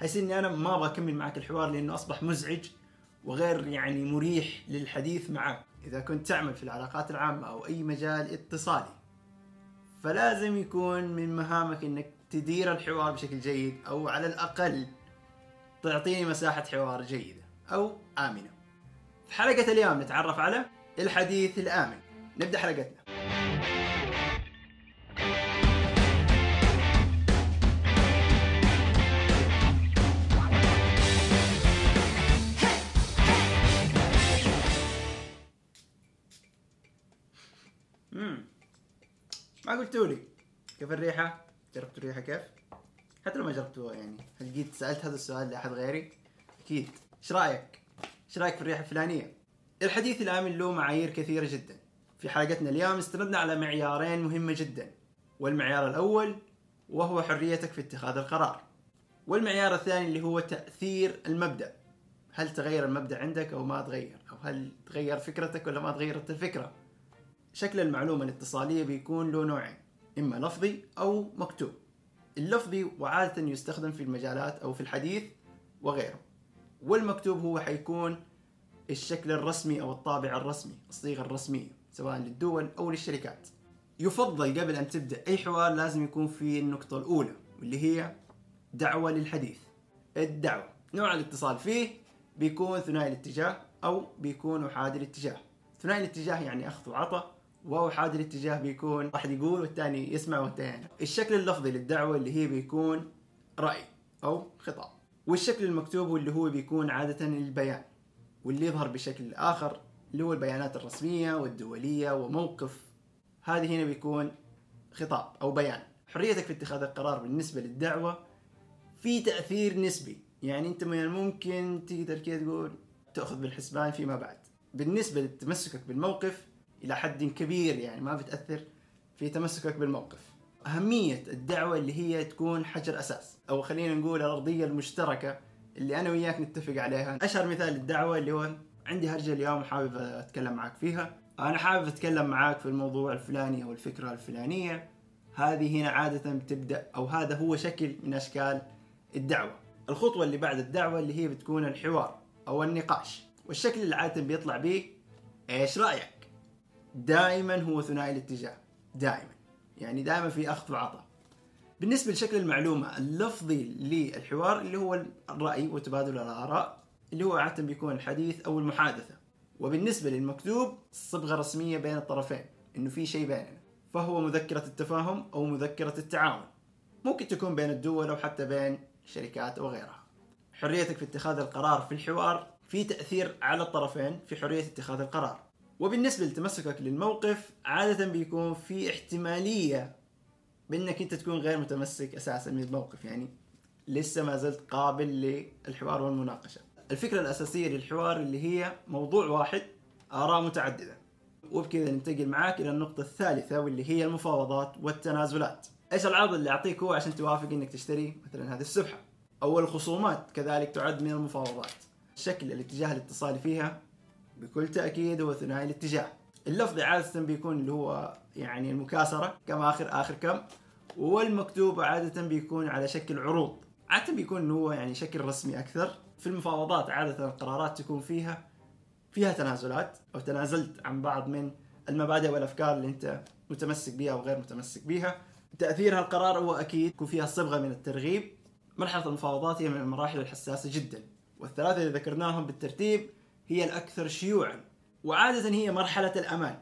هيصير إني أنا ما أبغى أكمل معك الحوار لأنه أصبح مزعج وغير يعني مريح للحديث معك. إذا كنت تعمل في العلاقات العامة أو أي مجال اتصالي فلازم يكون من مهامك إنك تدير الحوار بشكل جيد أو على الأقل تعطيني مساحة حوار جيدة أو آمنة. في حلقة اليوم نتعرف على الحديث الآمن. نبدأ حلقتنا. ما قلتوا لي كيف الريحة؟ جربتوا الريحة كيف؟ حتى لو ما جربتوها يعني هل جيت سألت هذا السؤال لأحد غيري؟ أكيد إيش رأيك؟ إيش رأيك في الريحة الفلانية؟ الحديث الآمن له معايير كثيرة جدا في حلقتنا اليوم استندنا على معيارين مهمة جدا والمعيار الأول وهو حريتك في اتخاذ القرار والمعيار الثاني اللي هو تأثير المبدأ هل تغير المبدأ عندك أو ما تغير أو هل تغير فكرتك ولا ما تغيرت الفكرة شكل المعلومة الاتصالية بيكون له نوعين إما لفظي أو مكتوب. اللفظي وعادة يستخدم في المجالات أو في الحديث وغيره. والمكتوب هو حيكون الشكل الرسمي أو الطابع الرسمي الصيغة الرسمية سواء للدول أو للشركات. يفضل قبل أن تبدأ أي حوار لازم يكون في النقطة الأولى واللي هي دعوة للحديث. الدعوة نوع الاتصال فيه بيكون ثنائي الاتجاه أو بيكون أحادي الاتجاه. ثنائي الاتجاه يعني أخذ وعطى وأحادي الاتجاه بيكون واحد يقول والثاني يسمع والثاني الشكل اللفظي للدعوة اللي هي بيكون رأي أو خطاب والشكل المكتوب واللي هو بيكون عادة البيان. واللي يظهر بشكل آخر اللي هو البيانات الرسمية والدولية وموقف. هذه هنا بيكون خطاب أو بيان. حريتك في اتخاذ القرار بالنسبة للدعوة في تأثير نسبي. يعني أنت من الممكن تقدر كده تقول تأخذ بالحسبان فيما بعد. بالنسبة لتمسكك بالموقف إلى حد كبير يعني ما بتأثر في تمسكك بالموقف. أهمية الدعوة اللي هي تكون حجر أساس. أو خلينا نقول الأرضية المشتركة اللي أنا وياك نتفق عليها. أشهر مثال للدعوة اللي هو عندي هرجة اليوم حابب أتكلم معك فيها. أنا حابب أتكلم معاك في الموضوع الفلاني أو الفكرة الفلانية. هذه هنا عادة بتبدأ أو هذا هو شكل من أشكال الدعوة. الخطوة اللي بعد الدعوة اللي هي بتكون الحوار أو النقاش. والشكل اللي عادة بيطلع به إيش رأيك؟ دائما هو ثنائي الاتجاه. دائما. يعني دائما في أخذ وعطاء. بالنسبة لشكل المعلومة اللفظي للحوار اللي هو الرأي وتبادل الآراء اللي هو عادة بيكون الحديث أو المحادثة. وبالنسبة للمكتوب صبغة رسمية بين الطرفين إنه في شيء بيننا. فهو مذكرة التفاهم أو مذكرة التعاون. ممكن تكون بين الدول أو حتى بين شركات أو غيرها. حريتك في اتخاذ القرار في الحوار في تأثير على الطرفين في حرية اتخاذ القرار. وبالنسبة لتمسكك للموقف عادة بيكون في احتمالية بأنك أنت تكون غير متمسك أساسا من الموقف يعني لسه ما زلت قابل للحوار والمناقشة. الفكرة الأساسية للحوار اللي هي موضوع واحد آراء متعددة. وبكذا ننتقل معاك إلى النقطة الثالثة واللي هي المفاوضات والتنازلات. إيش العرض اللي أعطيك هو عشان توافق إنك تشتري مثلا هذه السبحة؟ أو الخصومات كذلك تعد من المفاوضات. شكل الاتجاه الاتصالي فيها بكل تأكيد هو ثنائي الاتجاه. اللفظي عادة بيكون اللي هو يعني المكاسرة كم آخر آخر كم والمكتوب عادة بيكون على شكل عروض. عادة بيكون هو يعني شكل رسمي أكثر. في المفاوضات عادة القرارات تكون فيها فيها تنازلات أو تنازلت عن بعض من المبادئ والأفكار اللي أنت متمسك بها أو غير متمسك بها تأثيرها القرار هو أكيد يكون فيها صبغة من الترغيب. مرحلة المفاوضات هي من المراحل الحساسة جدا. والثلاثة اللي ذكرناهم بالترتيب هي الأكثر شيوعا وعادة هي مرحلة الأمان.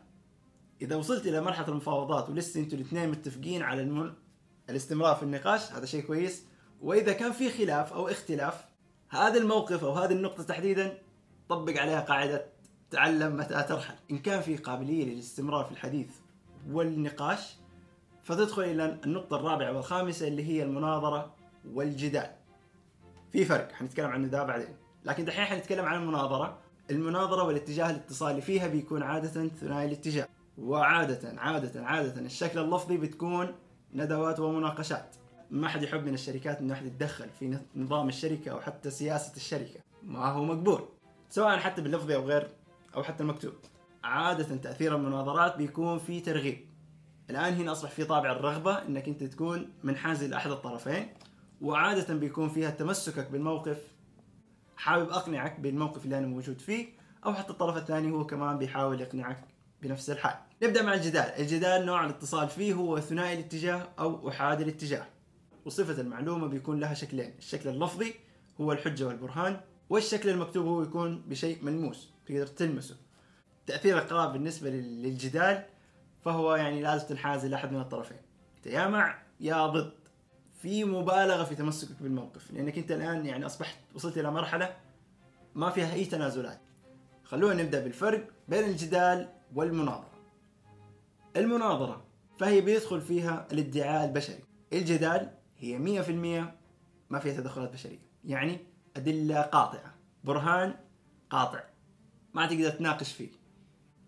إذا وصلت إلى مرحلة المفاوضات ولسه أنتوا الاثنين متفقين على المن... الاستمرار في النقاش هذا شيء كويس. وإذا كان في خلاف أو اختلاف هذا الموقف أو هذه النقطة تحديدا طبق عليها قاعدة تعلم متى ترحل. إن كان في قابلية للاستمرار في الحديث والنقاش فتدخل إلى النقطة الرابعة والخامسة اللي هي المناظرة والجدال. في فرق حنتكلم عن ده بعدين. لكن دحين حنتكلم عن المناظرة. المناظرة والاتجاه الاتصالي فيها بيكون عادة ثنائي الاتجاه. وعادة عادة عادة الشكل اللفظي بتكون ندوات ومناقشات. ما حد يحب من الشركات إنه أحد يتدخل في نظام الشركة أو حتى سياسة الشركة. ما هو مقبول. سواء حتى باللفظي أو غير أو حتى المكتوب. عادة تأثير المناظرات بيكون في ترغيب. الآن هنا أصبح في طابع الرغبة أنك أنت تكون منحاز إلى أحد الطرفين. وعادة بيكون فيها تمسكك بالموقف حابب أقنعك بالموقف اللي أنا موجود فيه أو حتى الطرف الثاني هو كمان بيحاول يقنعك بنفس الحال. نبدأ مع الجدال. الجدال نوع الاتصال فيه هو ثنائي الاتجاه أو أحادي الاتجاه. وصفة المعلومة بيكون لها شكلين. الشكل اللفظي هو الحجة والبرهان والشكل المكتوب هو يكون بشيء ملموس تقدر تلمسه. تأثير القراءة بالنسبة لل- للجدال فهو يعني لازم تنحاز إلى أحد من الطرفين. أنت يا مع يا ضد في مبالغة في تمسكك بالموقف لأنك أنت الآن يعني أصبحت وصلت إلى مرحلة ما فيها أي تنازلات. خلونا نبدأ بالفرق بين الجدال والمناظرة. المناظرة فهي بيدخل فيها الادعاء البشري. الجدال هي مية في المية ما فيها تدخلات بشرية يعني أدلة قاطعة. برهان قاطع ما تقدر تناقش فيه.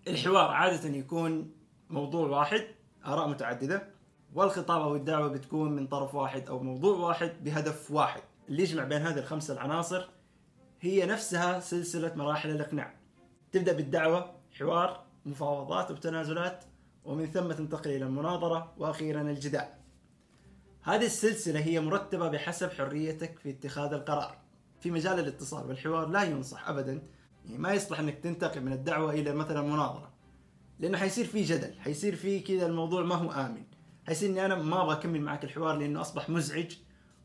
الحوار عادة يكون موضوع واحد آراء متعددة. والخطاب أو الدعوة بتكون من طرف واحد أو موضوع واحد بهدف واحد. اللي يجمع بين هذه الخمسة العناصر هي نفسها سلسلة مراحل الإقناع. تبدأ بالدعوة حوار مفاوضات وتنازلات ومن ثم تنتقل إلى المناظرة وأخيرا الجدال. هذه السلسلة هي مرتبة بحسب حريتك في اتخاذ القرار. في مجال الاتصال والحوار لا ينصح أبدا. يعني ما يصلح أنك تنتقل من الدعوة إلى مثلا مناظرة. لأنه حيصير في جدل حيصير في كذا الموضوع ما هو آمن. حيصير إني أنا ما أبغى أكمل معك الحوار لأنه أصبح مزعج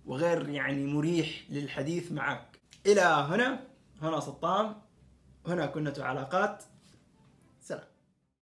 وغير يعني مريح للحديث معك. إلى هنا. هنا سطام. هنا كنة علاقات